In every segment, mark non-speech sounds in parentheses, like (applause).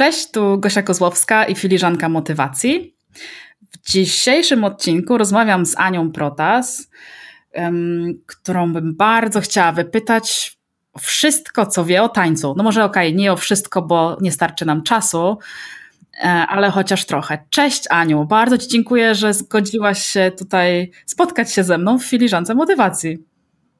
Cześć, tu Gosia Kozłowska i filiżanka motywacji. W dzisiejszym odcinku rozmawiam z Anią Protas, um, którą bym bardzo chciała wypytać wszystko, co wie o tańcu. No może okej, okay, nie o wszystko, bo nie starczy nam czasu, e, ale chociaż trochę. Cześć Aniu, bardzo Ci dziękuję, że zgodziłaś się tutaj spotkać się ze mną w filiżance motywacji.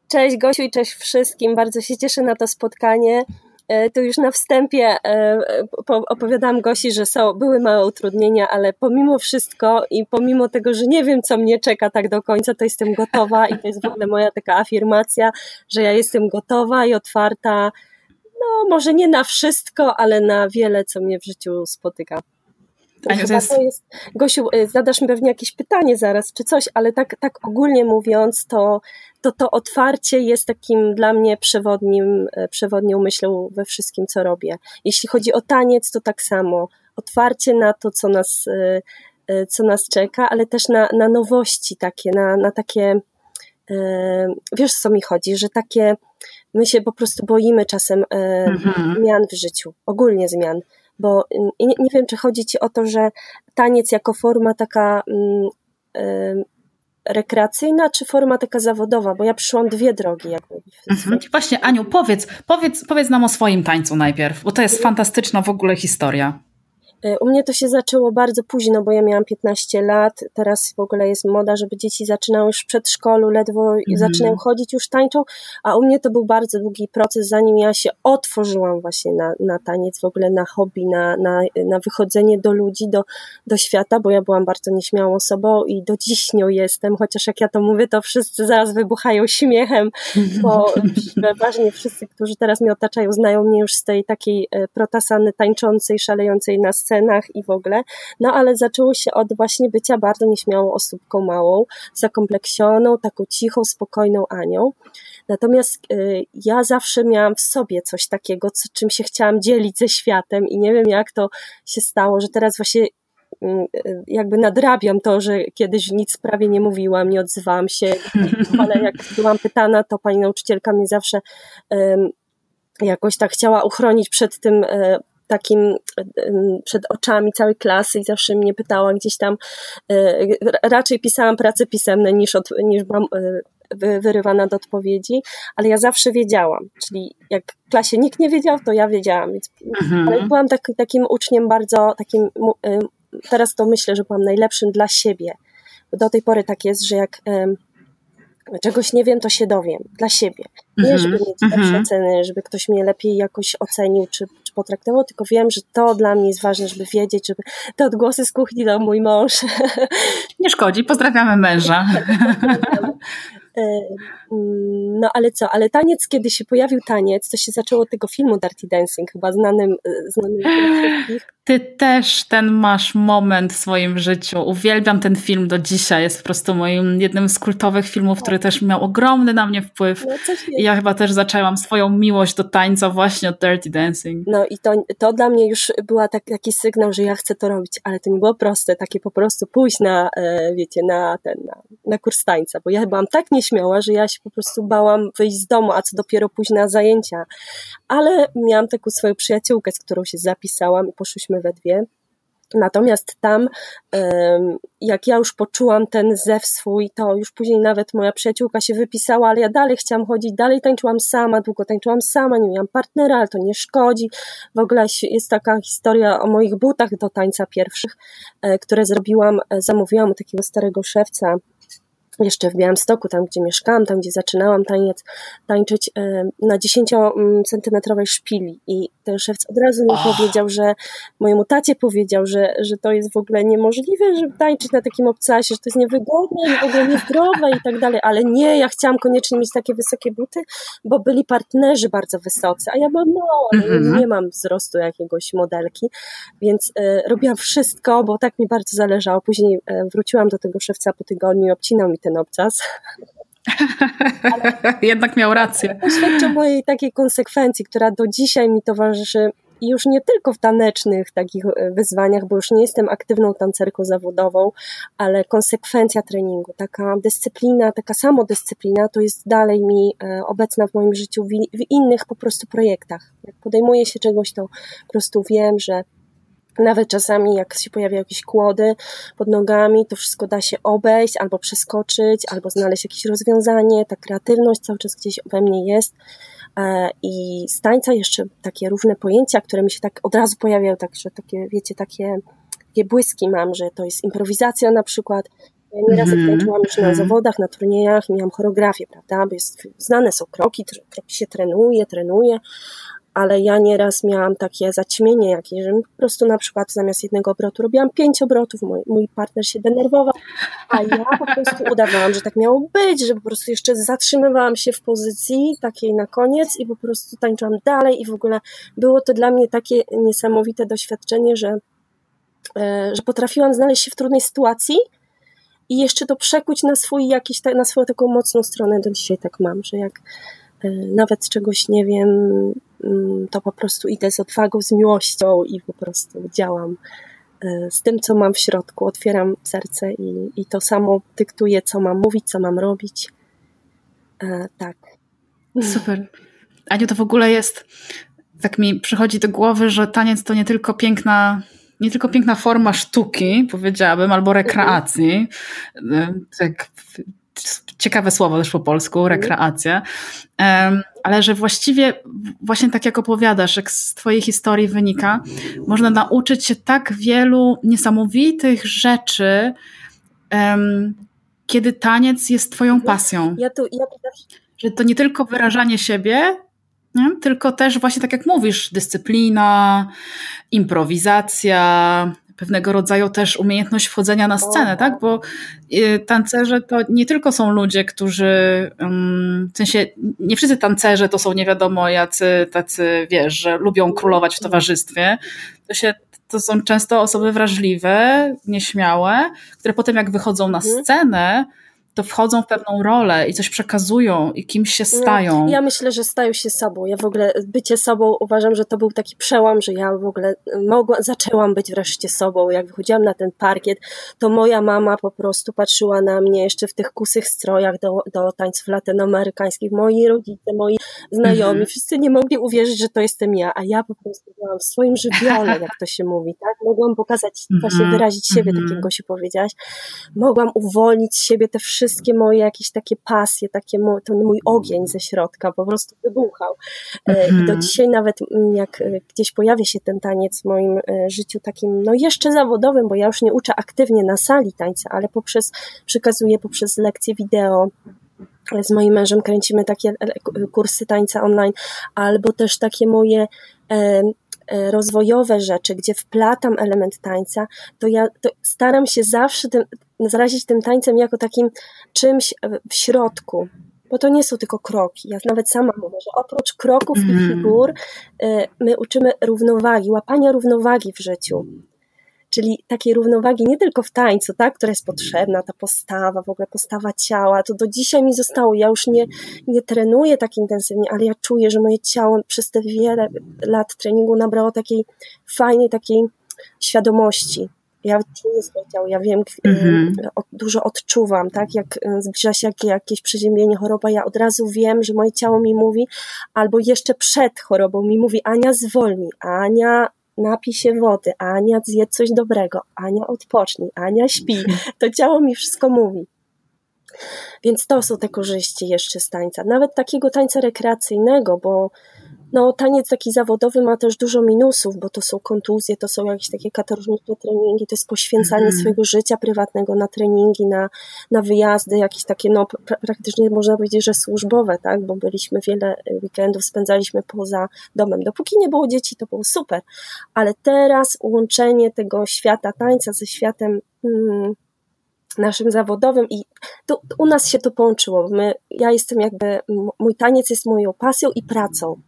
Cześć Gosiu i cześć wszystkim. Bardzo się cieszę na to spotkanie. E, tu już na wstępie e, opowiadałam Gosi, że są, były małe utrudnienia, ale pomimo wszystko i pomimo tego, że nie wiem, co mnie czeka tak do końca, to jestem gotowa i to jest w ogóle moja taka afirmacja, że ja jestem gotowa i otwarta, no może nie na wszystko, ale na wiele, co mnie w życiu spotyka. To Aniu, to jest... to jest... Gosiu, y, zadasz mi pewnie jakieś pytanie zaraz, czy coś, ale tak, tak ogólnie mówiąc, to, to to otwarcie jest takim dla mnie przewodnim, y, przewodnią myślą we wszystkim, co robię. Jeśli chodzi o taniec, to tak samo. Otwarcie na to, co nas, y, co nas czeka, ale też na, na nowości takie, na, na takie, wiesz co mi chodzi, że takie, my się po prostu boimy czasem mhm. zmian w życiu, ogólnie zmian bo nie, nie, wiem, czy chodzi ci o to, że taniec jako forma taka y, rekreacyjna, czy forma taka zawodowa, bo ja przyszłam dwie drogi. Jakby. Mhm. Właśnie, Aniu, powiedz, powiedz, powiedz nam o swoim tańcu najpierw, bo to jest fantastyczna w ogóle historia. E, u mnie to się zaczęło bardzo późno, bo ja miałam 15 lat. Teraz w ogóle jest moda, żeby dzieci zaczynały już w przedszkolu, ledwo mm. zaczynają chodzić, już tańczą, a u mnie to był bardzo długi proces, zanim ja się otworzyłam właśnie na, na taniec, w ogóle na hobby, na, na, na wychodzenie do ludzi, do, do świata, bo ja byłam bardzo nieśmiałą osobą i do dziś nią jestem, chociaż jak ja to mówię, to wszyscy zaraz wybuchają śmiechem, bo (laughs) przeważnie wszyscy, którzy teraz mnie otaczają, znają mnie już z tej takiej e, protasany tańczącej, szalejącej na scenie, scenach i w ogóle, no ale zaczęło się od właśnie bycia bardzo nieśmiałą osóbką małą, zakompleksioną, taką cichą, spokojną Anią. Natomiast y, ja zawsze miałam w sobie coś takiego, co, czym się chciałam dzielić ze światem i nie wiem jak to się stało, że teraz właśnie mm, y, jakby nadrabiam to, że kiedyś nic prawie nie mówiłam, nie odzywałam się, (laughs) ale jak byłam pytana, to pani nauczycielka mnie zawsze jakoś tak chciała uchronić przed tym e, takim przed oczami całej klasy i zawsze mnie pytała gdzieś tam, e, raczej pisałam prace pisemne niż, od, niż byłam e, wyrywana do odpowiedzi, ale ja zawsze wiedziałam, czyli jak w klasie nikt nie wiedział, to ja wiedziałam, więc mhm. byłam tak, takim uczniem bardzo takim, e, teraz to myślę, że byłam najlepszym dla siebie, do tej pory tak jest, że jak czegoś nie wiem, to się dowiem dla siebie. Nie, żeby mieć lepsze mm -hmm. ceny, żeby ktoś mnie lepiej jakoś ocenił czy potraktował, tylko wiem, że to dla mnie jest ważne, żeby wiedzieć, żeby te odgłosy z kuchni to mój mąż. Nie szkodzi, pozdrawiamy męża. (laughs) E, no ale co, ale taniec, kiedy się pojawił taniec, to się zaczęło od tego filmu Dirty Dancing, chyba znanym, e, znanym. Ty też ten masz moment w swoim życiu. Uwielbiam ten film do dzisiaj. Jest po prostu moim jednym z kultowych filmów, który też miał ogromny na mnie wpływ. No, I ja chyba też zaczęłam swoją miłość do tańca właśnie od Dirty Dancing. No i to, to dla mnie już była tak, taki sygnał, że ja chcę to robić, ale to nie było proste, takie po prostu pójść na, e, wiecie, na ten, na, na kurs tańca, bo ja byłam tak nieśmiała, że ja się po prostu bałam wyjść z domu, a co dopiero pójść na zajęcia. Ale miałam taką swoją przyjaciółkę, z którą się zapisałam i poszłyśmy we dwie. Natomiast tam, jak ja już poczułam ten zew swój, to już później nawet moja przyjaciółka się wypisała, ale ja dalej chciałam chodzić, dalej tańczyłam sama, długo tańczyłam sama, nie miałam partnera, ale to nie szkodzi. W ogóle jest taka historia o moich butach do tańca pierwszych, e, które zrobiłam, e, zamówiłam u takiego starego szewca jeszcze w Białymstoku, tam gdzie mieszkałam, tam gdzie zaczynałam taniec, tańczyć na 10-centymetrowej szpili i ten szewc od razu mi oh. powiedział, że mojemu tacie powiedział, że, że to jest w ogóle niemożliwe, żeby tańczyć na takim obcasie, że to jest niewygodne i w ogóle niezdrowe i tak dalej, ale nie, ja chciałam koniecznie mieć takie wysokie buty, bo byli partnerzy bardzo wysocy, a ja byłam mała, mm -hmm. nie mam wzrostu jakiegoś modelki, więc e, robiłam wszystko, bo tak mi bardzo zależało. Później e, wróciłam do tego szewca po tygodniu i obcinał mi ten obcas. (laughs) Jednak miał rację. To świadczy o mojej takiej konsekwencji, która do dzisiaj mi towarzyszy i już nie tylko w tanecznych takich e, wyzwaniach, bo już nie jestem aktywną tancerką zawodową, ale konsekwencja treningu, taka dyscyplina, taka samodyscyplina to jest dalej mi e, obecna w moim życiu w innych po prostu projektach. Jak podejmuję się czegoś, to po prostu wiem, że Nawet czasami, jak się pojawiają jakieś kłody pod nogami, to wszystko da się obejść, albo przeskoczyć, albo znaleźć jakieś rozwiązanie. Ta kreatywność cały czas gdzieś we mnie jest. E, I z tańca jeszcze takie różne pojęcia, które mi się tak od razu pojawiają, także takie, wiecie, takie, takie błyski mam, że to jest improwizacja na przykład. Ja nieraz mm -hmm. tańczyłam już na mhm. zawodach, na turniejach i miałam choreografię, prawda, bo jest, znane są kroki, kroki się trenuje, trenuje, ale ja nieraz miałam takie zaćmienie jakieś, że po prostu na przykład zamiast jednego obrotu robiłam pięć obrotów, mój, mój partner się denerwował, a ja po prostu udawałam, że tak miało być, że po prostu jeszcze zatrzymywałam się w pozycji takiej na koniec i po prostu tańczyłam dalej i w ogóle było to dla mnie takie niesamowite doświadczenie, że, e, że potrafiłam znaleźć się w trudnej sytuacji, i jeszcze to przekuć na swój jakiś, na swoją taką mocną stronę. Do dzisiaj tak mam, że jak e, nawet czegoś nie wiem, to po prostu idę z odwagą, z miłością i po prostu działam e, z tym, co mam w środku. Otwieram serce i, i to samo dyktuję, co mam mówić, co mam robić. E, tak. Super. Aniu, to w ogóle jest, tak mi przychodzi do głowy, że taniec to nie tylko piękna nie tylko piękna forma sztuki, powiedziałabym, albo rekreacji. Tak, ciekawe słowo też po polsku, mhm. rekreacja. Ale że właściwie, właśnie tak jak opowiadasz, jak z Twojej historii wynika, można nauczyć się tak wielu niesamowitych rzeczy, kiedy taniec jest Twoją pasją. Ja tu, ja tu też... Że to nie tylko wyrażanie siebie, nie? Tylko też właśnie tak jak mówisz, dyscyplina, improwizacja, pewnego rodzaju też umiejętność wchodzenia na scenę, tak? Bo y, tancerze to nie tylko są ludzie, którzy, w sensie nie wszyscy tancerze to są nie wiadomo jacy tacy, wiesz, że lubią królować w towarzystwie. To się to są często osoby wrażliwe, nieśmiałe, które potem jak wychodzą na mhm. scenę, to wchodzą w pewną rolę i coś przekazują i kimś się stają. Ja myślę, że stają się sobą. Ja w ogóle bycie sobą uważam, że to był taki przełom, że ja w ogóle mogła, zaczęłam być wreszcie sobą. Jak wychodziłam na ten parkiet, to moja mama po prostu patrzyła na mnie jeszcze w tych kusych strojach do, do tańców latynoamerykańskich. Moi rodzice, moi znajomi, mm -hmm. wszyscy nie mogli uwierzyć, że to jestem ja, a ja po prostu byłam w swoim żywiole, jak to się mówi, tak? Mogłam pokazać, właśnie wyrazić siebie, mm -hmm. tak jak się powiedziałaś. Mogłam uwolnić z siebie te wszystkie wszystkie moje jakieś takie pasje, takie mój, ten mój ogień ze środka po prostu wybuchał. Mm-hmm. I do dzisiaj nawet mm, jak e, gdzieś pojawia się ten taniec w moim e, życiu takim, no jeszcze zawodowym, bo ja już nie uczę aktywnie na sali tańca, ale poprzez, przekazuję poprzez lekcje wideo, z moim mężem kręcimy takie kursy tańca online, albo też takie moje rozwojowe rzeczy, gdzie wplatam element tańca, to ja to staram się zawsze tym, zarazić tym tańcem jako takim czymś w środku, bo to nie są tylko kroki. Ja nawet sama mówię, że oprócz kroków mm. i mhm. figur, y, my uczymy równowagi, łapania równowagi w życiu. Czyli takiej równowagi nie tylko w tańcu, tak, która jest potrzebna, ta postawa, w ogóle postawa ciała, to do dzisiaj mi zostało. Ja już nie, nie trenuję tak intensywnie, ale ja czuję, że moje ciało przez te wiele lat treningu nabrało takiej fajnej, takiej świadomości ja czuję swoje ciało, ja wiem, mm-hmm. dużo odczuwam, tak, jak y, zbliża się jakieś przeziębienie, choroba, ja od razu wiem, że moje ciało mi mówi, albo jeszcze przed chorobą mi mówi, Ania zwolnij, Ania napij się wody, Ania zjedz coś dobrego, Ania odpocznij, Ania śpi, to ciało mi wszystko mówi. Więc to są te korzyści jeszcze z tańca, nawet takiego tańca rekreacyjnego, bo no, taniec taki zawodowy ma też dużo minusów, bo to są kontuzje, to są jakieś takie katorżnicze treningi, to jest poświęcanie mm. swojego życia prywatnego na treningi, na, na wyjazdy, jakieś takie, no praktycznie można powiedzieć, że służbowe, tak, bo byliśmy wiele weekendów, spędzaliśmy poza domem. Dopóki nie było dzieci, to było super, ale teraz łączenie tego świata tańca ze światem mm, naszym zawodowym i to, u nas się to połączyło. My, ja jestem jakby, mój taniec jest moją pasją i pracą.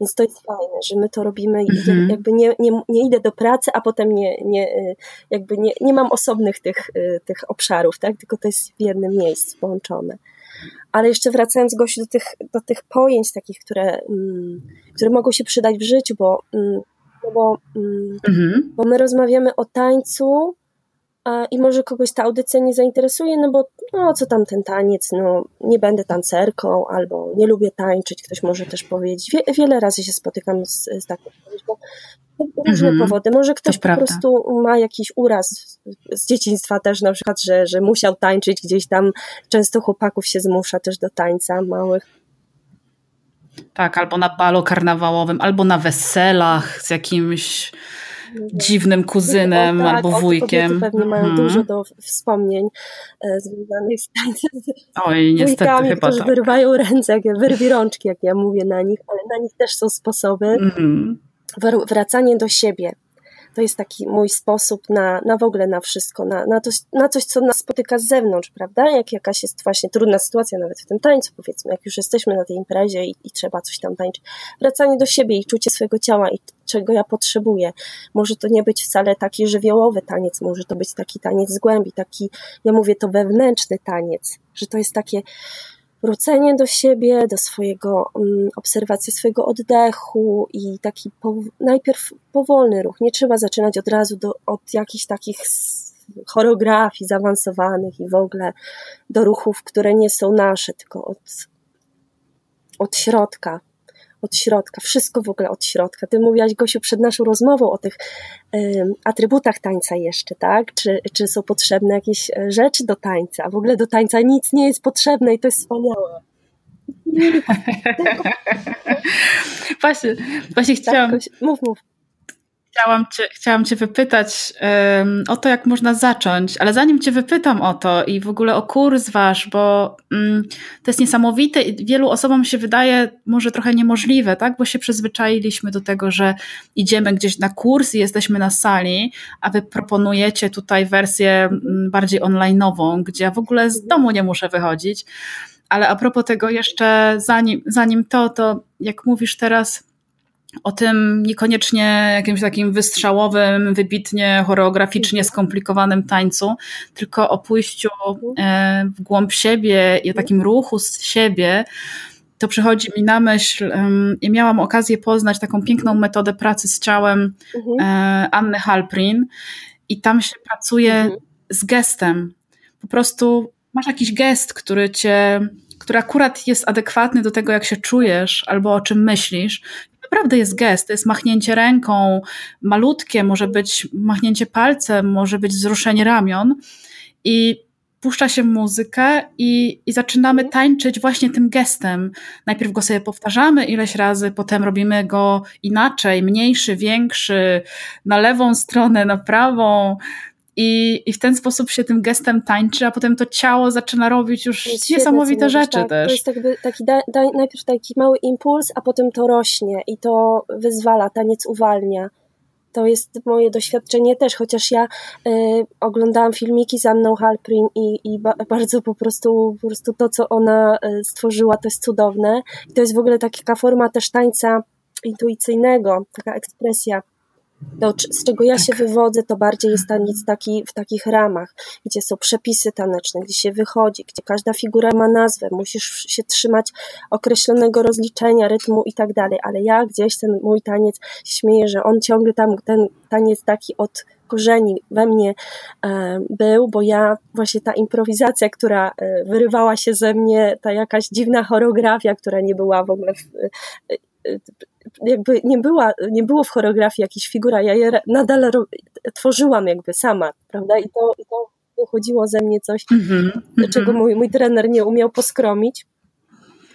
Więc to jest fajne, że my to robimy i mhm. jakby nie, nie, nie idę do pracy, a potem nie, nie, jakby nie, nie mam osobnych tych, y, tych obszarów, tak? tylko to jest w jednym miejscu połączone. Ale jeszcze wracając Gosiu do tych, do tych pojęć takich, które, mm, które mogą się przydać w życiu, bo, mm, no bo, mm, mhm. bo my rozmawiamy o tańcu, i może kogoś ta audycja nie zainteresuje, no bo no co tam ten taniec, no nie będę tancerką albo nie lubię tańczyć, ktoś może też powiedzieć. Wie, wiele razy się spotykam z, z taką prośbą. różne mhm. powody. Może ktoś po prawda. prostu ma jakiś uraz z dzieciństwa też, na przykład, że, że musiał tańczyć gdzieś tam. Często chłopaków się zmusza też do tańca małych. Tak, albo na balu karnawałowym, albo na weselach z jakimś dziwnym kuzynem tak, albo wujkiem. pewnie mają hmm. dużo do wspomnień e, związanych z tańcem. Oj, niestety wujkami, chyba którzy tak. wyrwają ręce, jak wyrwi rączki, jak ja mówię na nich, ale na nich też są sposoby. Mm. Wracanie do siebie to jest taki mój sposób na, na w ogóle na wszystko, na, na, coś, na coś, co nas spotyka z zewnątrz, prawda? Jak jakaś jest właśnie trudna sytuacja nawet w tym tańcu, powiedzmy, jak już jesteśmy na tej imprezie i, i trzeba coś tam tańczyć. Wracanie do siebie i czucie swojego ciała i czego ja potrzebuję. Może to nie być wcale taki żywiołowy taniec, może to być taki taniec z głębi, taki, ja mówię to wewnętrzny taniec, że to jest takie wrócenie do siebie, do swojego, um, obserwacji swojego oddechu i taki po, najpierw powolny ruch. Nie trzeba zaczynać od razu do, od jakichś takich choreografii zaawansowanych i w ogóle do ruchów, które nie są nasze, tylko od, od środka od środka, wszystko w ogóle od środka. Ty mówiłaś, Gosiu, przed naszą rozmową o tych atrybutach tańca jeszcze, tak? Czy, czy są potrzebne jakieś e, rzeczy do tańca? W ogóle do tańca nic nie jest potrzebne i to jest wspaniałe. (laughs) właśnie, właśnie tak, chciałam... mów, mów. Chciałam cię, chciałam cię wypytać um, o to, jak można zacząć, ale zanim cię wypytam o to i w ogóle o kurs wasz, bo um, to jest niesamowite i wielu osobom się wydaje może trochę niemożliwe, tak? Bo się przyzwyczailiśmy do tego, że idziemy gdzieś na kurs i jesteśmy na sali, a wy proponujecie tutaj wersję um, bardziej online'ową, gdzie ja w ogóle z domu nie muszę wychodzić. Ale a propos tego jeszcze, zanim, zanim to, to jak mówisz teraz, o tym niekoniecznie jakimś takim wystrzałowym, wybitnie choreograficznie skomplikowanym tańcu, tylko o pójściu e, w głąb siebie i o takim ruchu z siebie, to przychodzi mi na myśl, ja miałam okazję poznać taką piękną metodę pracy z ciałem mhm. e, Anny Halprin i tam się pracuje mhm. z gestem. Po prostu masz jakiś gest, który cię który akurat jest adekwatny do tego, jak się czujesz albo o czym myślisz naprawdę jest gest, to jest machnięcie ręką, malutkie, może być machnięcie palcem, może być wzruszenie ramion i puszcza się muzykę i, i zaczynamy tańczyć właśnie tym gestem. Najpierw go sobie powtarzamy ileś razy, potem robimy go inaczej, mniejszy, większy, na lewą stronę, na prawą. I, I w ten sposób się tym gestem tańczy, a potem to ciało zaczyna robić już niesamowite rzeczy tak, też. To jest jakby taki da, da, najpierw taki mały impuls, a potem to rośnie i to wyzwala, taniec uwalnia. To jest moje doświadczenie też, chociaż ja y, oglądałam filmiki z Anną Halprin i, i ba, bardzo po prostu, po prostu to, co ona y, stworzyła, to jest cudowne. I to jest w ogóle taka forma też tańca intuicyjnego, taka ekspresja to, z czego ja tak. się wywodzę, to bardziej jest taniec taki, w takich ramach, gdzie są przepisy taneczne, gdzie się wychodzi, gdzie każda figura ma nazwę, musisz się trzymać określonego rozliczenia, rytmu i tak dalej, ale ja gdzieś ten mój taniec śmieję, że on ciągle tam, ten taniec taki od korzeni we mnie e, był, bo ja właśnie ta improwizacja, która e, wyrywała się ze mnie, ta jakaś dziwna choreografia, która nie była w ogóle w, e, jakby nie, była, nie było w choreografii jakiejś figura, ja je nadal tworzyłam jakby sama, prawda? I to, i to wychodziło ze mnie coś, mm -hmm. czego mój, mój trener nie umiał poskromić.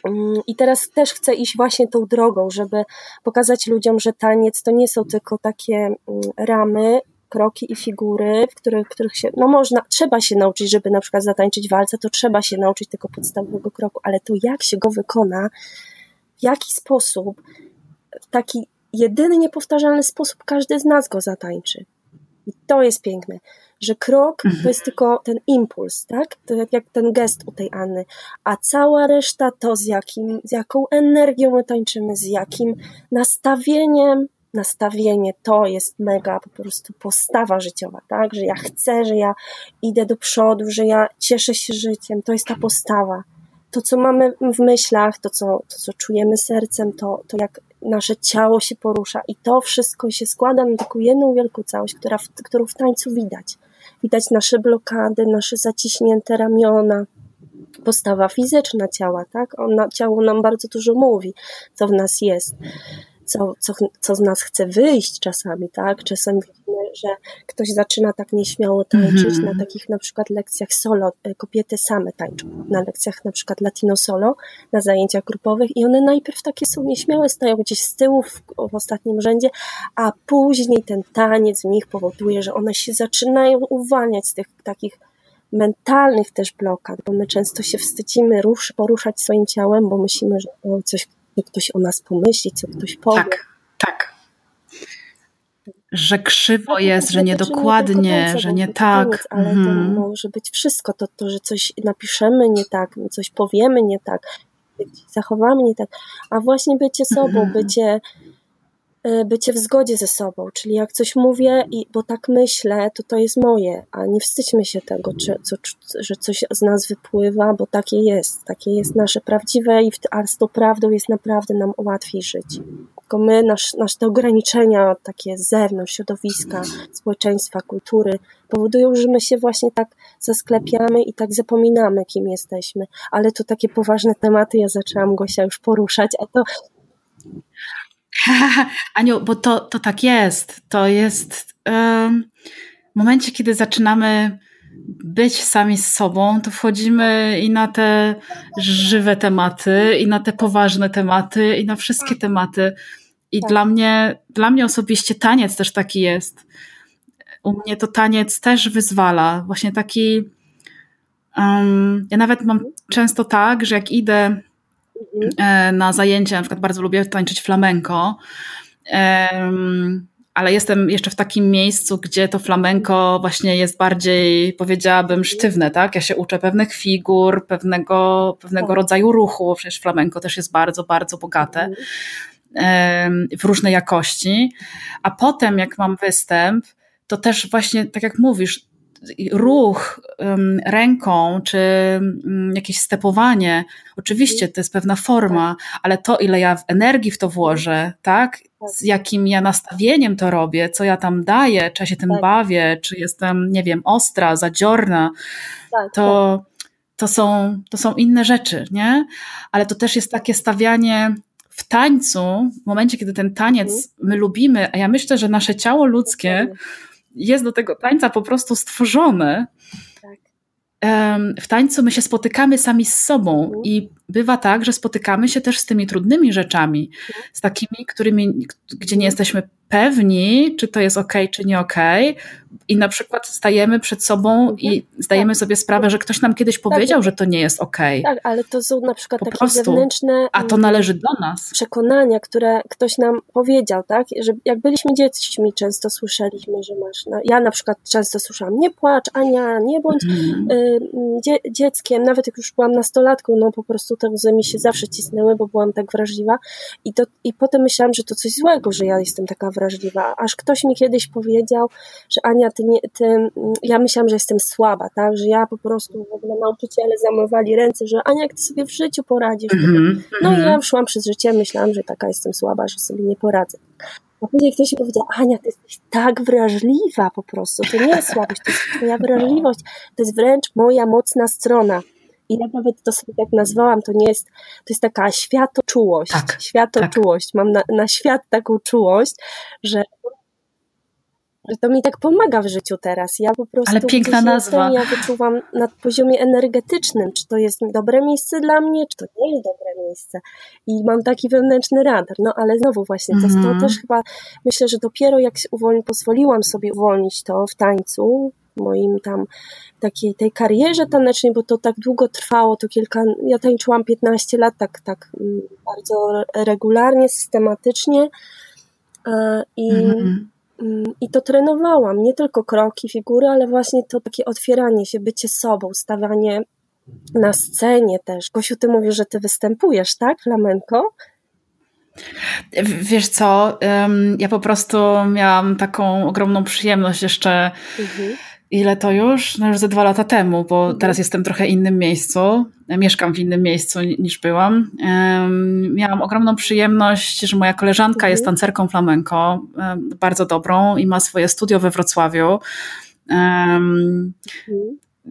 Mm, I teraz też chcę iść właśnie tą drogą, żeby pokazać ludziom, że taniec to nie są tylko takie mm, ramy, kroki i figury, w których, których się, no można, trzeba się nauczyć, żeby na przykład zatańczyć walce, to trzeba się nauczyć tego podstawowego kroku, ale to jak się go wykona, w jaki sposób, w taki jedyny, niepowtarzalny sposób każdy z nas go zatańczy. I to jest piękne, że krok mhm. to jest tylko ten impuls, tak? To jak, jak ten gest u tej Anny, a cała reszta to z, jakim, z jaką energią my tańczymy, z jakim nastawieniem, nastawienie to jest mega po prostu postawa życiowa, tak? Że ja chcę, że ja idę do przodu, że ja cieszę się życiem, to jest ta postawa. To, co mamy w myślach, to, co, to, co czujemy sercem, to, to jak nasze ciało się porusza i to wszystko się składa na taką jedną wielką całość, która w, którą w tańcu widać. Widać nasze blokady, nasze zaciśnięte ramiona, postawa fizyczna ciała, tak? Ona, ciało nam bardzo dużo mówi, co w nas jest. co, co, co z nas chce wyjść czasami, tak? Czasami że ktoś zaczyna tak nieśmiało tańczyć mm -hmm. na takich na przykład lekcjach solo, e, kobiety same tańczą, na lekcjach na przykład latino solo, na zajęciach grupowych i one najpierw takie są nieśmiałe, stają gdzieś z tyłu w, w ostatnim rzędzie, a później ten taniec w nich powoduje, że one się zaczynają uwalniać z tych takich mentalnych też blokad, bo my często się wstydzimy rusz, poruszać swoim ciałem, bo myślimy, że o, coś co ktoś o nas pomyśli, co ktoś powie. Tak. Że krzywo jest, że niedokładnie, że nie tak. Koniec, ale to mhm. może być wszystko. To, to, że coś napiszemy nie tak, coś powiemy nie tak, zachowamy nie tak. A właśnie bycie sobą, mhm. bycie bycie w zgodzie ze sobą, czyli jak coś mówię, i, bo tak myślę, to to jest moje, a nie wstydźmy się tego, czy, co, że coś z nas wypływa, bo takie jest, takie jest nasze prawdziwe, i a z tą prawdą jest naprawdę nam łatwiej żyć. Tylko my, nasz, nasze te ograniczenia takie z zewnątrz, środowiska, społeczeństwa, kultury powodują, że my się właśnie tak zasklepiamy i tak zapominamy, kim jesteśmy. Ale to takie poważne tematy ja zaczęłam Gosia już poruszać, a to (laughs) Aniu, bo to, to tak jest. To jest w momencie, kiedy zaczynamy być sami z sobą, to wchodzimy i na te żywe tematy, i na te poważne tematy, i na wszystkie tematy. I tak. dla mnie, dla mnie osobiście taniec też taki jest. U mnie to taniec też wyzwala. Właśnie taki. Um, ja nawet mam często tak, że jak idę na zajęcia, na przykład bardzo lubię tańczyć flamenko, ale jestem jeszcze w takim miejscu, gdzie to flamenko właśnie jest bardziej, powiedziałabym, sztywne, tak? Ja się uczę pewnych figur, pewnego, pewnego tak. rodzaju ruchu, przecież flamenko też jest bardzo, bardzo bogate w różnej jakości, a potem jak mam występ, to też właśnie, tak jak mówisz, ruch ręką, czy um, jakieś stepowanie, oczywiście to jest pewna forma, ale to, ile ja energii w to włożę, tak? Z jakim ja nastawieniem to robię, co ja tam daję, czy ja się tym tak. bawię, czy jestem, nie wiem, ostra, zadziorna, tak, to, tak. to, są, to są inne rzeczy, nie? Ale to też jest takie stawianie w tańcu, w momencie, kiedy ten taniec mhm. my lubimy, a ja myślę, że nasze ciało ludzkie jest do tego tańca po prostu stworzone. Tak. W tańcu my się spotykamy sami z sobą mhm. i bywa tak, że spotykamy się też z tymi trudnymi rzeczami, mhm. z takimi, którymi, gdzie nie jesteśmy pewni, czy to jest ok, czy nie ok, i na przykład stajemy przed sobą mhm. i zdajemy tak. sobie sprawę, że ktoś nam kiedyś tak. powiedział, tak. że to nie jest ok. Tak, ale to są na przykład po takie prostu. zewnętrzne a to należy do nas. Przekonania, które ktoś nam powiedział, tak? Że jak byliśmy dziećmi, często słyszeliśmy, że masz. No, ja na przykład często słyszałam, nie płacz, Ania, nie bądź mm. y, dzie dzieckiem, nawet jak już byłam nastolatką, no po prostu te łzy mi się zawsze cisnęły, bo byłam tak wrażliwa. I, to, I potem myślałam, że to coś złego, że ja jestem taka wrażliwa. Aż ktoś mi kiedyś powiedział, że Ania, ty nie, ty, ja myślałam, że jestem słaba, tak, że ja po prostu w ogóle nauczyciele zamywali ręce, że Ania, jak ty sobie w życiu poradzisz. Mm-hmm, no mm-hmm. i ja szłam przez życie, myślałam, że taka jestem słaba, że sobie nie poradzę. A później ktoś mi powiedział, Ania, ty jesteś tak wrażliwa po prostu, to nie jest słabość, to jest twoja wrażliwość, to jest wręcz moja mocna strona. I ja nawet to sobie tak nazwałam, to nie jest, to jest taka światoczułość, tak, światoczułość. Tak. Mam na, na świat taką czułość, że że to mi tak pomaga w życiu teraz. Ja po prostu Ale piękna nazwa. ja wyczuwam na poziomie energetycznym, czy to jest dobre miejsce dla mnie, czy to nie jest dobre miejsce. I mam taki wewnętrzny radar. No ale znowu właśnie, to, mm -hmm. to mhm. też chyba myślę, że dopiero jak uwolni, pozwoliłam sobie uwolnić to w tańcu, moim tam takiej tej karierze tanecznej, bo to tak długo trwało, to kilka, ja tańczyłam 15 lat tak, tak mm, bardzo regularnie, systematycznie e, i mm -hmm Mm, I to trenowałam, nie tylko kroki, figury, ale właśnie to takie otwieranie się, bycie sobą, stawianie na scenie też. Gosiu, ty mówisz, że ty występujesz, tak, flamenko? Wiesz co, ja po prostu miałam taką ogromną przyjemność jeszcze mhm ile to już? No już ze dwa lata temu, bo mhm. teraz jestem w trochę innym miejscu. Mieszkam w innym miejscu niż byłam. Miałam ogromną przyjemność, że moja koleżanka mhm. jest tancerką flamenko, bardzo dobrą i ma swoje studio we Wrocławiu. Mhm.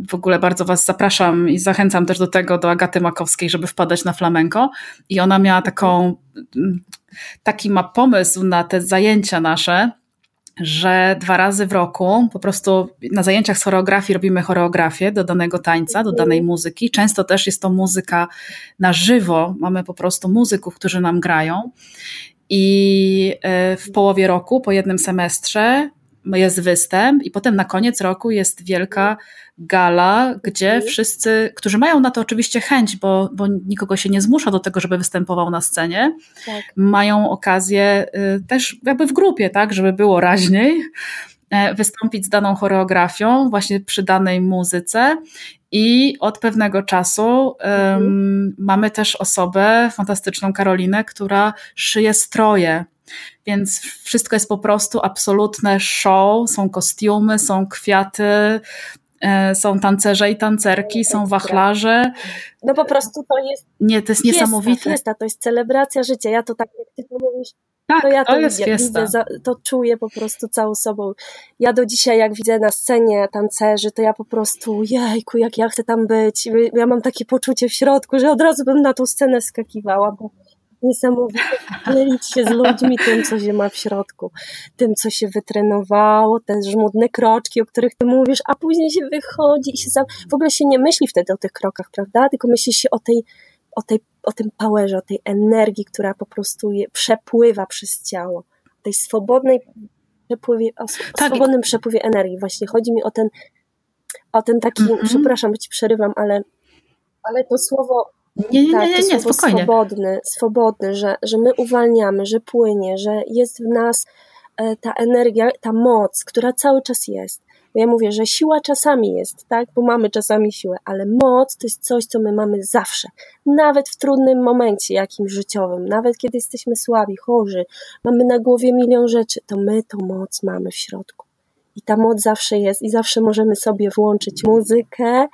w ogóle bardzo Was zapraszam i zachęcam też do tego, do Agaty Makowskiej, żeby wpadać na flamenko. I ona miała taką, taki ma pomysł na te zajęcia nasze, że dwa razy w roku po prostu na zajęciach z choreografii robimy choreografię do danego tańca, do danej muzyki. Często też jest to muzyka na żywo. Mamy po prostu muzyków, którzy nam grają. I e, w połowie roku, po jednym semestrze, jest występ, i potem na koniec roku jest wielka gala, gdzie mhm. wszyscy, którzy mają na to oczywiście chęć, bo, bo nikogo się nie zmusza do tego, żeby występował na scenie, tak. mają okazję y, też jakby w grupie, tak, żeby było raźniej e, wystąpić z daną choreografią, właśnie przy danej muzyce. I od pewnego czasu um, mamy też osobę, fantastyczną Karolinę, która szyje stroje. Więc wszystko jest po prostu absolutne show. Są kostiumy, są kwiaty, są tancerze i tancerki, są wachlarze. No po prostu to jest. Nie, to jest fiesta, niesamowite. Fiesta, to jest celebracja życia. Ja to tak, jak ty to mówisz, tak, to ja to, to jest widzę, widzę, to czuję po prostu całą sobą. Ja do dzisiaj, jak widzę na scenie tancerzy, to ja po prostu, jejku, jak ja chcę tam być. Ja mam takie poczucie w środku, że od razu bym na tą scenę skakiwała, bo niesamowite dzielić się z ludźmi tym, co się ma w środku, tym, co się wytrenowało, te żmudne kroczki, o których ty mówisz, a później się wychodzi i się w ogóle się nie myśli wtedy o tych krokach, prawda? Tylko myśli się o tej, o tej, o tym powerze, o tej energii, która po prostu je, przepływa przez ciało, tej swobodnej przepływie, o, tak. swobodnym przepływie energii. Właśnie chodzi mi o ten, o ten taki, mm -hmm. przepraszam, ci przerywam, ale, ale to słowo nie, nie, tak, nie, nie, nie, spokojnie. swobodny, swobodny że, że my uwalniamy, że płynie, że jest w nas e, ta energia, ta moc, która cały czas jest. Bo ja mówię, że siła czasami jest, tak, bo mamy czasami siłę, ale moc to jest coś, co my mamy zawsze. Nawet w trudnym momencie jakimś życiowym, nawet kiedy jesteśmy słabi, chorzy, mamy na głowie milion rzeczy, to my tą moc mamy w środku. I ta moc zawsze jest i zawsze możemy sobie włączyć muzykę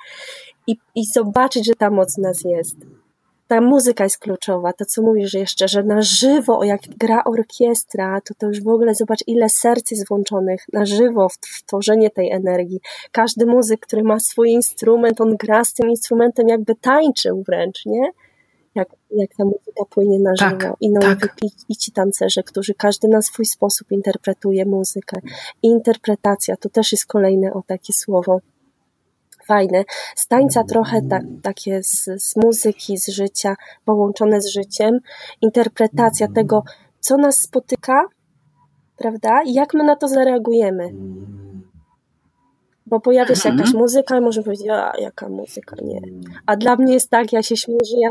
i, i zobaczyć, że ta moc w nas jest. Ta muzyka jest kluczowa, to co mówisz jeszcze, że na żywo, jak gra orkiestra, to to już w ogóle zobacz, ile serc jest włączonych na żywo w, w tworzenie tej energii. Każdy muzyk, który ma swój instrument, on gra z tym instrumentem, jakby tańczył wręcz, nie? Jak, jak ta muzyka płynie na tak, żywo. I, no, tak. i, I ci tancerze, którzy każdy na swój sposób interpretuje muzykę. I interpretacja to też jest kolejne o takie słowo fajne. Z tańca trochę ta, takie z, z muzyki, z życia, połączone z życiem. Interpretacja tego, co nas spotyka, prawda? I jak my na to zareagujemy. Bo pojawia się jakaś mhm. muzyka i możemy powiedzieć, a jaka muzyka, nie. A dla mnie jest tak, ja się śmieję, że ja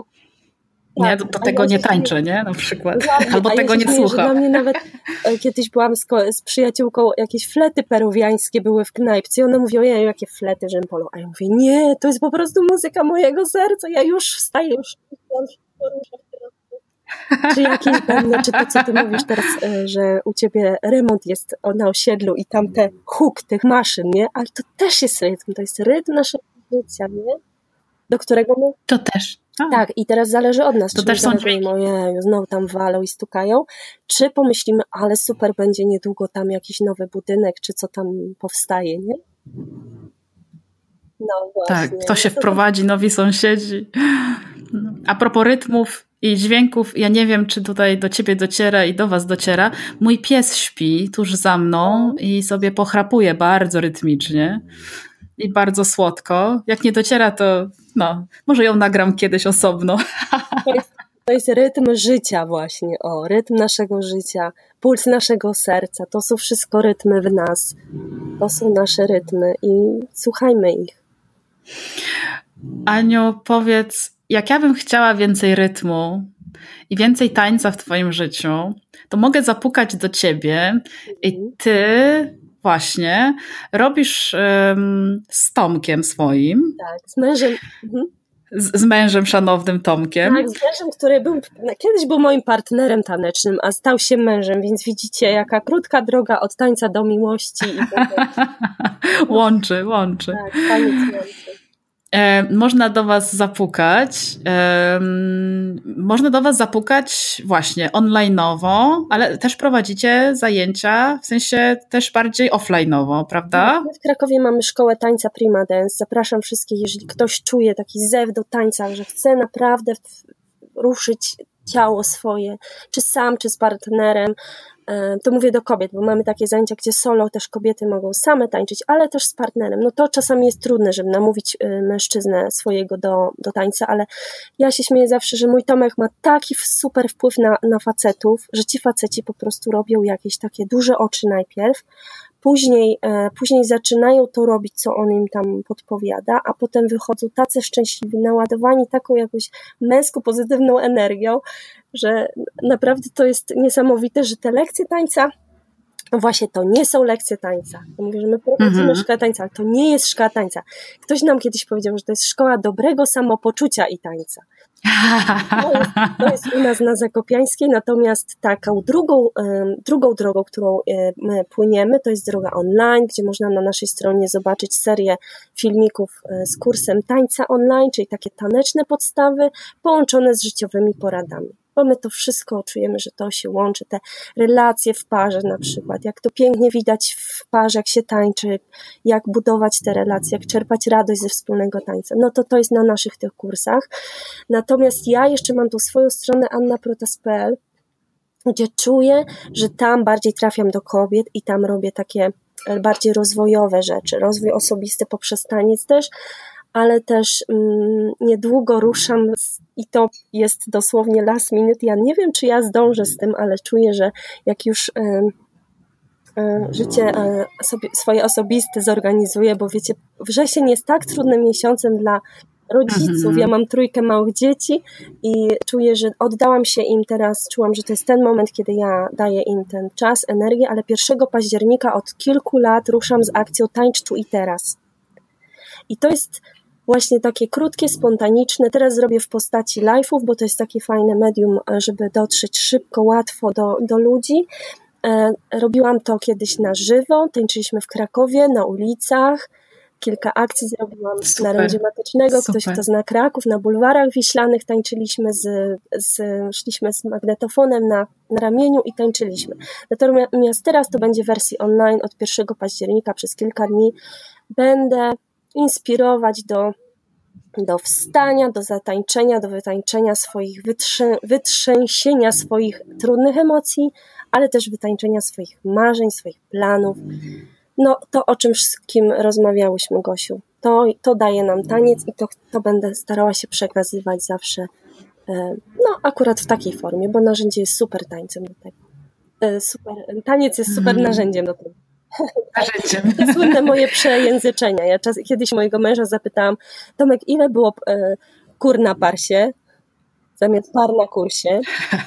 nie, do, do tego nie tańczę, nie? Na przykład. Albo tego ja nie słucham. Dla mnie nawet (laughs) e, kiedyś byłam z, z, przyjaciółką, jakieś flety peruwiańskie były w knajpce i ona mówi, ojej, jakie flety Rzępolo. A ja mówię, nie, to jest po prostu muzyka mojego serca, ja już wstaję, już czy jakieś pewne, czy to, co ty mówisz teraz, e, że u ciebie remont jest na osiedlu i tam te huk tych maszyn, nie? Ale to też jest rytm, to jest rytm naszego życia, nie? Do którego my... To też. Tak. tak, i teraz zależy od nas, to czy też są ojeju, znowu tam walą i stukają, czy pomyślimy, ale super, będzie niedługo tam jakiś nowy budynek, czy co tam powstaje, nie? No właśnie. Tak, to się (laughs) wprowadzi, nowi sąsiedzi. A propos rytmów i dźwięków, ja nie wiem, czy tutaj do ciebie dociera i do was dociera. Mój pies śpi tuż za mną no. i sobie pochrapuje bardzo rytmicznie i bardzo słodko. Jak nie dociera, to no, może ją nagram kiedyś osobno. To jest, to jest rytm życia właśnie, o, rytm naszego życia, puls naszego serca, to są wszystko rytmy w nas. To są nasze rytmy i słuchajmy ich. Aniu, powiedz, jak ja bym chciała więcej rytmu i więcej tańca w Twoim życiu, to mogę zapukać do Ciebie i mhm. Ty właśnie robisz um, z Tomkiem swoim. Tak, z mężem. Mhm. Z, z, mężem szanownym Tomkiem. Tak, z mężem, który był kiedyś był moim partnerem tanecznym, a stał się mężem, więc widzicie, jaka krótka droga od tańca do miłości. I (laughs) łączy, łączy. Tak, taniec łączy. E, można do Was zapukać. E, można do Was zapukać właśnie online'owo, ale też prowadzicie zajęcia, w sensie też bardziej offline'owo, prawda? My w Krakowie mamy szkołę tańca Prima Dance. Zapraszam wszystkich, jeżeli ktoś czuje taki zew do tańca, że chce naprawdę ruszyć ciało swoje, czy sam, czy z partnerem, E, to mówię do kobiet, bo mamy takie zajęcia, gdzie solo też kobiety mogą same tańczyć, ale też z partnerem. No to czasami jest trudne, żeby namówić e, mężczyznę swojego do, do tańca, ale ja się śmieję zawsze, że mój Tomek ma taki super wpływ na, na facetów, że ci faceci po prostu robią jakieś takie duże oczy najpierw, Później, e, później zaczynają to robić, co on im tam podpowiada, a potem wychodzą tacy szczęśliwi, naładowani taką jakąś męską, pozytywną energią, że naprawdę to jest niesamowite, że te lekcje tańca no właśnie to nie są lekcje tańca. Ja mówię, że my prowadzimy mhm. szkołę tańca, ale to nie jest szkoła tańca. Ktoś nam kiedyś powiedział, że to jest szkoła dobrego samopoczucia i tańca. To jest, u nas na Zakopiańskiej, natomiast taką drugą, drugą drogą, którą my płyniemy, to jest droga online, gdzie można na naszej stronie zobaczyć serię filmików e, z kursem tańca online, czyli takie taneczne podstawy połączone z życiowymi poradami bo my to wszystko czujemy, że to się łączy, te relacje w parze na przykład, jak to pięknie widać w parze, jak się tańczy, jak budować te relacje, jak czerpać radość ze wspólnego tańca. No to to jest na naszych tych kursach. Natomiast ja jeszcze mam tu swoją stronę annaprotas.pl, gdzie czuję, że tam bardziej trafiam do kobiet i tam robię takie bardziej rozwojowe rzeczy, rozwój osobisty poprzez taniec też, ale też mm, niedługo ruszam i to jest dosłownie last minute. Ja nie wiem, czy ja zdążę z tym, ale czuję, że jak już y, y, życie sobie, swoje osobiste zorganizuję, bo wiecie, wrzesień jest tak trudnym miesiącem dla rodziców. Mhm. Ja mam trójkę małych dzieci i czuję, że oddałam się im teraz, czułam, że to jest ten moment, kiedy ja daję im ten czas, energię, ale 1 października od kilku lat ruszam z akcją Tańcz tu i teraz. I to jest właśnie takie krótkie, spontaniczne. Teraz zrobię w postaci live'ów, bo to jest takie fajne medium, żeby dotrzeć szybko, łatwo do, do ludzi. E, robiłam to kiedyś na żywo, tańczyliśmy w Krakowie, na ulicach. Kilka akcji zrobiłam Super. na rondzie matycznego. Ktoś, kto zna Kraków, na bulwarach wiślanych tańczyliśmy, z, z, szliśmy z magnetofonem na, na ramieniu i tańczyliśmy. Natomiast teraz to będzie wersji online od 1 października przez kilka dni. Będę inspirować do, do wstania, do zatańczenia, do wytańczenia swoich, wytrzę, wytrzęsienia swoich trudnych emocji, ale też wytańczenia swoich marzeń, swoich planów. No, to o czym wszystkim rozmawiałyśmy, Gosiu. To, to daje nam taniec i to, to będę starała się przekazywać zawsze. E, no, akurat w takiej formie, bo narzędzie jest super tańcem do tego. E, super, taniec jest super mm. narzędziem do tego. Te (laughs) słynne moje przejęzyczenia. Ja czas, kiedyś mojego męża zapytałam, Tomek, ile było e, kur na parsie? Zamiast par na kursie.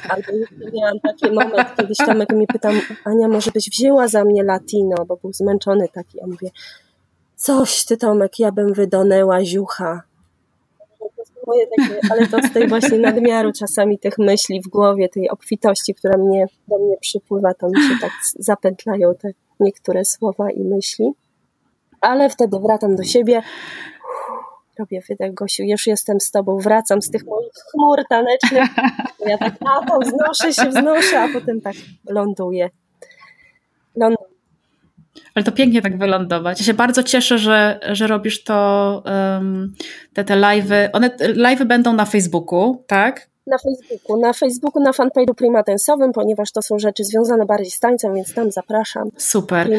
Albo miałam taki moment, kiedyś Tomek mi pytał, Ania, może byś wzięła za mnie latino, bo był zmęczony taki. Ja mówię, coś ty Tomek, ja bym wydonęła ziucha. Takie, ale to z tej właśnie nadmiaru czasami tych myśli w głowie, tej obfitości, która mnie, do mnie przypływa, to mi się tak zapętlają te niektóre słowa i myśli, ale wtedy wracam do siebie, robię wydech, Gosiu, już jestem z tobą, wracam z tych moich chmur tanecznych, (laughs) ja tak, a to wznoszę się, wznoszę, a potem tak ląduję. ląduję. Ale to pięknie tak wylądować. Ja się bardzo cieszę, że, że robisz to, um, te, te live'y. One, live'y będą na Facebooku, tak? Na Facebooku, na Facebooku, na fanpage'u primatensowym, ponieważ to są rzeczy związane bardziej z tańcem, więc tam zapraszam. Super.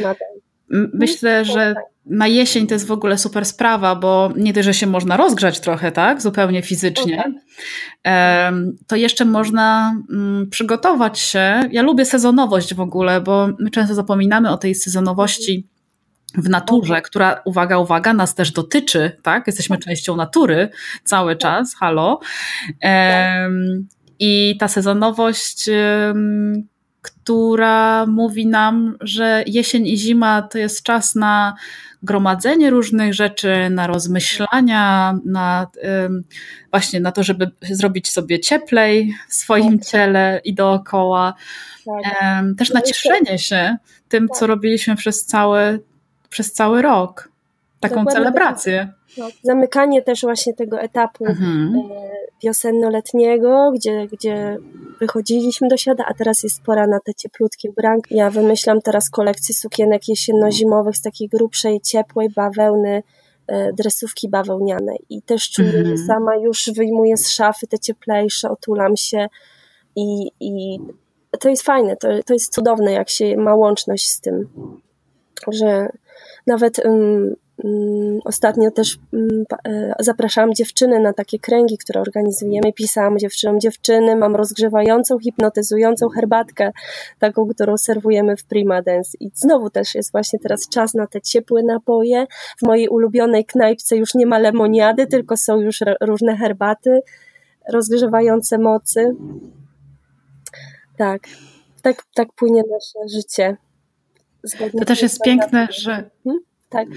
Myślę, że na jesień to jest w ogóle super sprawa, bo nie tylko, że się można rozgrzać trochę, tak, zupełnie fizycznie, to jeszcze można mm, przygotować się. Ja lubię sezonowość w ogóle, bo my często zapominamy o tej sezonowości w naturze, która, uwaga, uwaga, nas też dotyczy, tak? Jesteśmy częścią natury cały czas, halo. I ta sezonowość, która mówi nam, że jesień i zima to jest czas na gromadzenie różnych rzeczy, na rozmyślania, na właśnie na to, żeby zrobić sobie cieplej w swoim tak. ciele i dookoła. Tak. Też na cieszenie się tym, co tak. robiliśmy przez cały przez cały rok. taką Dokładnie celebrację. Tak. Zamykanie też właśnie tego etapu mhm. E, wiosenno-letniego, gdzie, gdzie wychodziliśmy do siada, a teraz jest pora na te cieplutkie ubranki. Ja wymyślam teraz kolekcję sukienek jesienno-zimowych z takiej grubszej, ciepłej bawełny, e, dresówki bawełniane i też czuję, że mhm. sama już wyjmuję z szafy te cieplejsze, otulam się i, i to jest fajne, to, to jest cudowne, jak się ma łączność z tym, że nawet um, ostatnio też um, zapraszałam dziewczyny na takie kręgi, które organizujemy. Pisałam dziewczynom, dziewczyny, mam rozgrzewającą, hipnotyzującą herbatkę, taką, którą serwujemy w Prima Dance. I znowu też jest właśnie teraz czas na te ciepłe napoje. W mojej ulubionej knajpce już nie ma lemoniady, tylko są już różne herbaty rozgrzewające mocy. Tak, tak, tak płynie nasze życie. To też jest piękne, że. Hmm? Tak.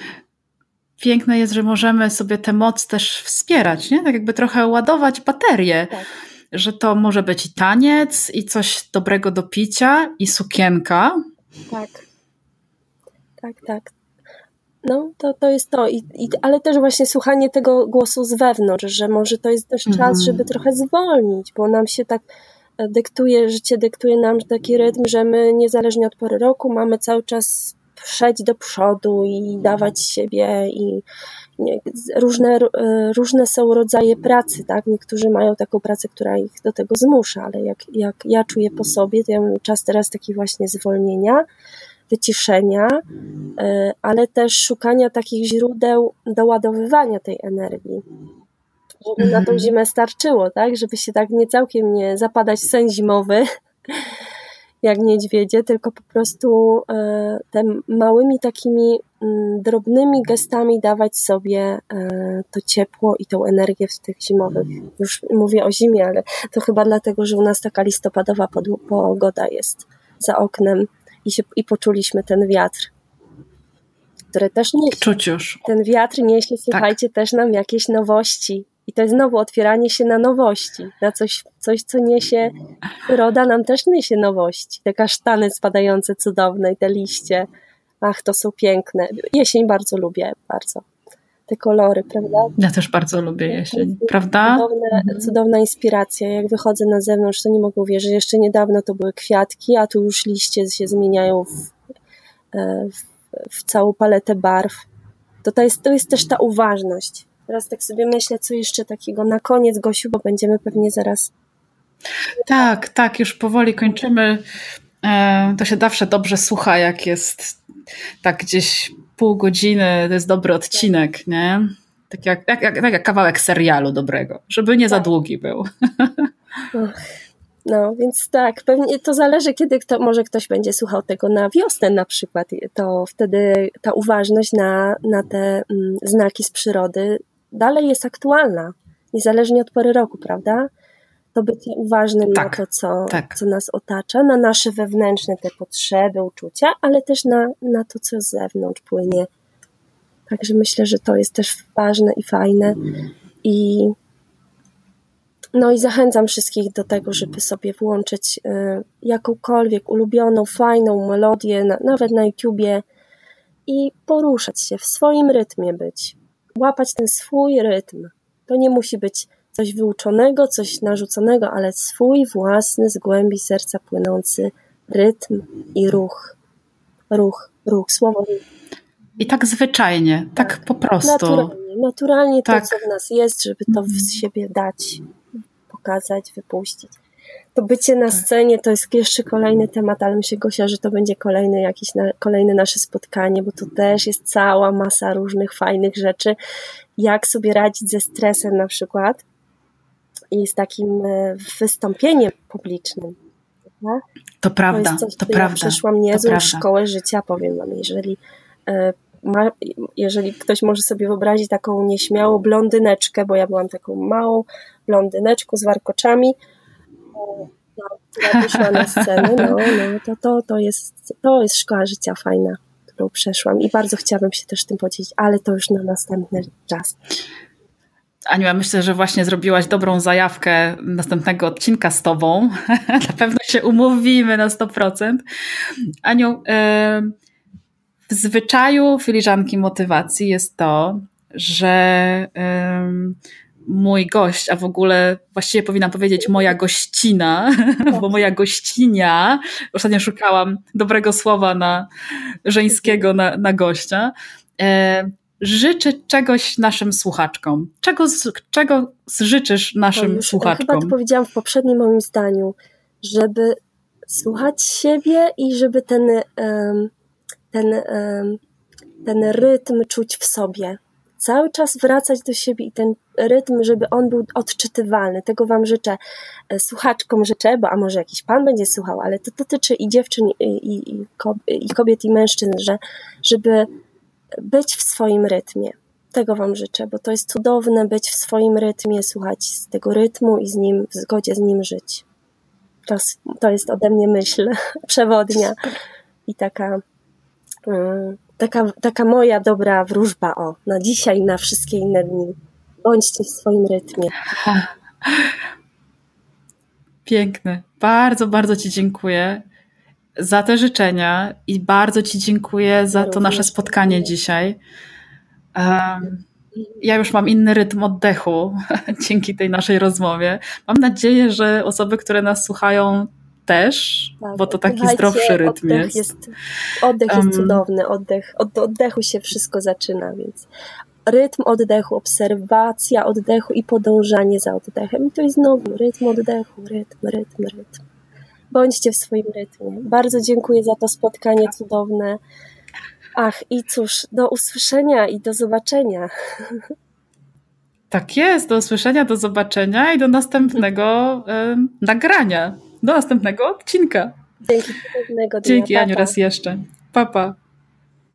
Piękne jest, że możemy sobie tę moc też wspierać, nie? Tak jakby trochę ładować baterię. Tak. Że to może być i taniec, i coś dobrego do picia, i sukienka. Tak. Tak, tak. No, to, to jest to. I, i, ale też właśnie słuchanie tego głosu z wewnątrz, że może to jest też czas, mhm. żeby trochę zwolnić, bo nam się tak dyktuje, życie dyktuje nam taki rytm, że my niezależnie od pory roku mamy cały czas przejść do przodu i dawać siebie i różne, różne są rodzaje pracy, tak? Niektórzy mają taką pracę, która ich do tego zmusza, ale jak, jak ja czuję po sobie, to ja mam czas teraz taki właśnie zwolnienia, wyciszenia, e, ale też szukania takich źródeł doładowywania tej energii żeby na tą mhm. zimę starczyło, tak? Żeby się tak nie całkiem nie zapadać w sen zimowy, (laughs) jak niedźwiedzie, tylko po prostu e, te małymi takimi mm, drobnymi gestami dawać sobie e, to ciepło i tą energię w tych zimowych. Już mówię o zimie, ale to chyba dlatego, że u nas taka listopadowa pogoda jest za oknem i, się, i poczuliśmy ten wiatr który też niesie. Czuć już. Ten wiatr niesie, tak. słuchajcie, tak. też nam jakieś nowości. I to jest znowu otwieranie się na nowości, na coś, coś co niesie, przyroda nam też niesie nowości. Te kasztany spadające cudowne i te liście. Ach, to są piękne. Jesień bardzo lubię, bardzo. Te kolory, prawda? Ja też bardzo lubię jesień, prawda? Cudowne, mhm. cudowna inspiracja. Jak wychodzę na zewnątrz, to nie mogę uwierzyć. Jeszcze niedawno to były kwiatki, a tu już liście się zmieniają w, e, w, w całą paletę barw. To, to, jest, to jest też ta uważność Teraz tak sobie myślę, co jeszcze takiego na koniec, Gosiu, bo będziemy pewnie zaraz. Tak, tak, już powoli kończymy. E, to się zawsze dobrze słucha, jak jest tak gdzieś pół godziny, to jest dobry odcinek, nie? Tak jak, jak, jak, tak jak kawałek serialu dobrego, żeby nie tak. za długi był. (laughs) No, więc tak, pewnie to zależy, kiedy kto, może ktoś będzie słuchał tego na wiosnę na przykład, to wtedy ta uważność na, na te mm, znaki z przyrody dalej jest aktualna, niezależnie od pory roku, prawda? To bycie uważnym tak, na to, co, tak. co nas otacza, na nasze wewnętrzne te potrzeby, uczucia, ale też na, na to, co z zewnątrz płynie. Także myślę, że to jest też ważne i fajne. I no i zachęcam wszystkich do tego, żeby sobie włączyć y, jakąkolwiek ulubioną, fajną melodię, na, nawet na YouTubie i poruszać się, w swoim rytmie być łapać ten swój rytm. To nie musi być coś wyuczonego, coś narzuconego, ale swój własny, z głębi serca płynący rytm i ruch. Ruch, ruch, słowo. I tak zwyczajnie, tak, tak po prostu. Naturalnie, naturalnie tak. to, co w nas jest, żeby to z siebie dać, pokazać, wypuścić to bycie na tak. scenie to jest jeszcze kolejny temat, ale myślę, Gosia, że to będzie kolejny jakieś na, kolejne nasze spotkanie, bo to też jest cała masa różnych fajnych rzeczy. Jak sobie radzić ze stresem na przykład i z takim e, wystąpieniem publicznym. To prawda, to, coś, to prawda. Ja przeszłam niezłą szkołę życia, powiem wam, jeżeli e, ma, jeżeli ktoś może sobie wyobrazić taką nieśmiałą blondyneczkę, bo ja byłam taką małą blondyneczką z warkoczami, wyszła na scenę, no, no to, to, to, jest, to jest szkoła życia fajna, którą przeszłam i bardzo chciałabym się też tym podzielić, ale to już na następny czas. Aniu, myślę, że właśnie zrobiłaś dobrą zajawkę następnego odcinka z Tobą. (laughs) na pewno się umówimy na 100%. Aniu, w zwyczaju filiżanki motywacji jest to, że mój gość, a w ogóle właściwie powinnam powiedzieć moja gościna, (laughs) bo moja gościnia, ostatnio szukałam dobrego słowa na żeńskiego, na, na gościa, e, życzy czegoś naszym słuchaczkom. Czego, czego życzysz naszym już, słuchaczkom? Chyba to powiedziałam w poprzednim moim zdaniu, żeby słuchać siebie i żeby ten, ten, ten rytm czuć w sobie cały czas wracać do siebie i ten rytm, żeby on był odczytywalny. Tego Wam życzę, e, słuchaczkom życzę, bo a może jakiś Pan będzie słuchał, ale to dotyczy i dziewczyn, i, i, kobiet, i mężczyzn, że, żeby być w swoim rytmie. Tego Wam życzę, bo to jest cudowne być w swoim rytmie, słuchać z tego rytmu i z nim, w zgodzie z nim żyć. To, to jest ode mnie myśl (laughs) przewodnia i taka. Um, taka, taka moja dobra wróżba, o, na dzisiaj i na wszystkie inne dni. Bądźcie w swoim rytmie. (laughs) Piękne. Bardzo, bardzo Ci dziękuję za te życzenia i bardzo Ci dziękuję za to nasze spotkanie dzisiaj. Um, ja już mam inny rytm oddechu (laughs) dzięki tej naszej rozmowie. Mam nadzieję, że osoby, które nas słuchają, też, tak, bo to taki zdrowszy rytm oddech jest. jest. Oddech um, jest cudowny, oddech, od oddechu się wszystko zaczyna, więc rytm oddechu, obserwacja oddechu i podążanie za oddechem. I to jest znowu rytm oddechu, rytm, rytm, rytm. Bądźcie w swoim rytmie. Bardzo dziękuję za to spotkanie cudowne. Ach, i cóż, do usłyszenia i do zobaczenia. Tak jest, do usłyszenia, do zobaczenia i do następnego y, nagrania. Do następnego odcinka. Dzięki. Dzięki Aniu raz jeszcze. Papa.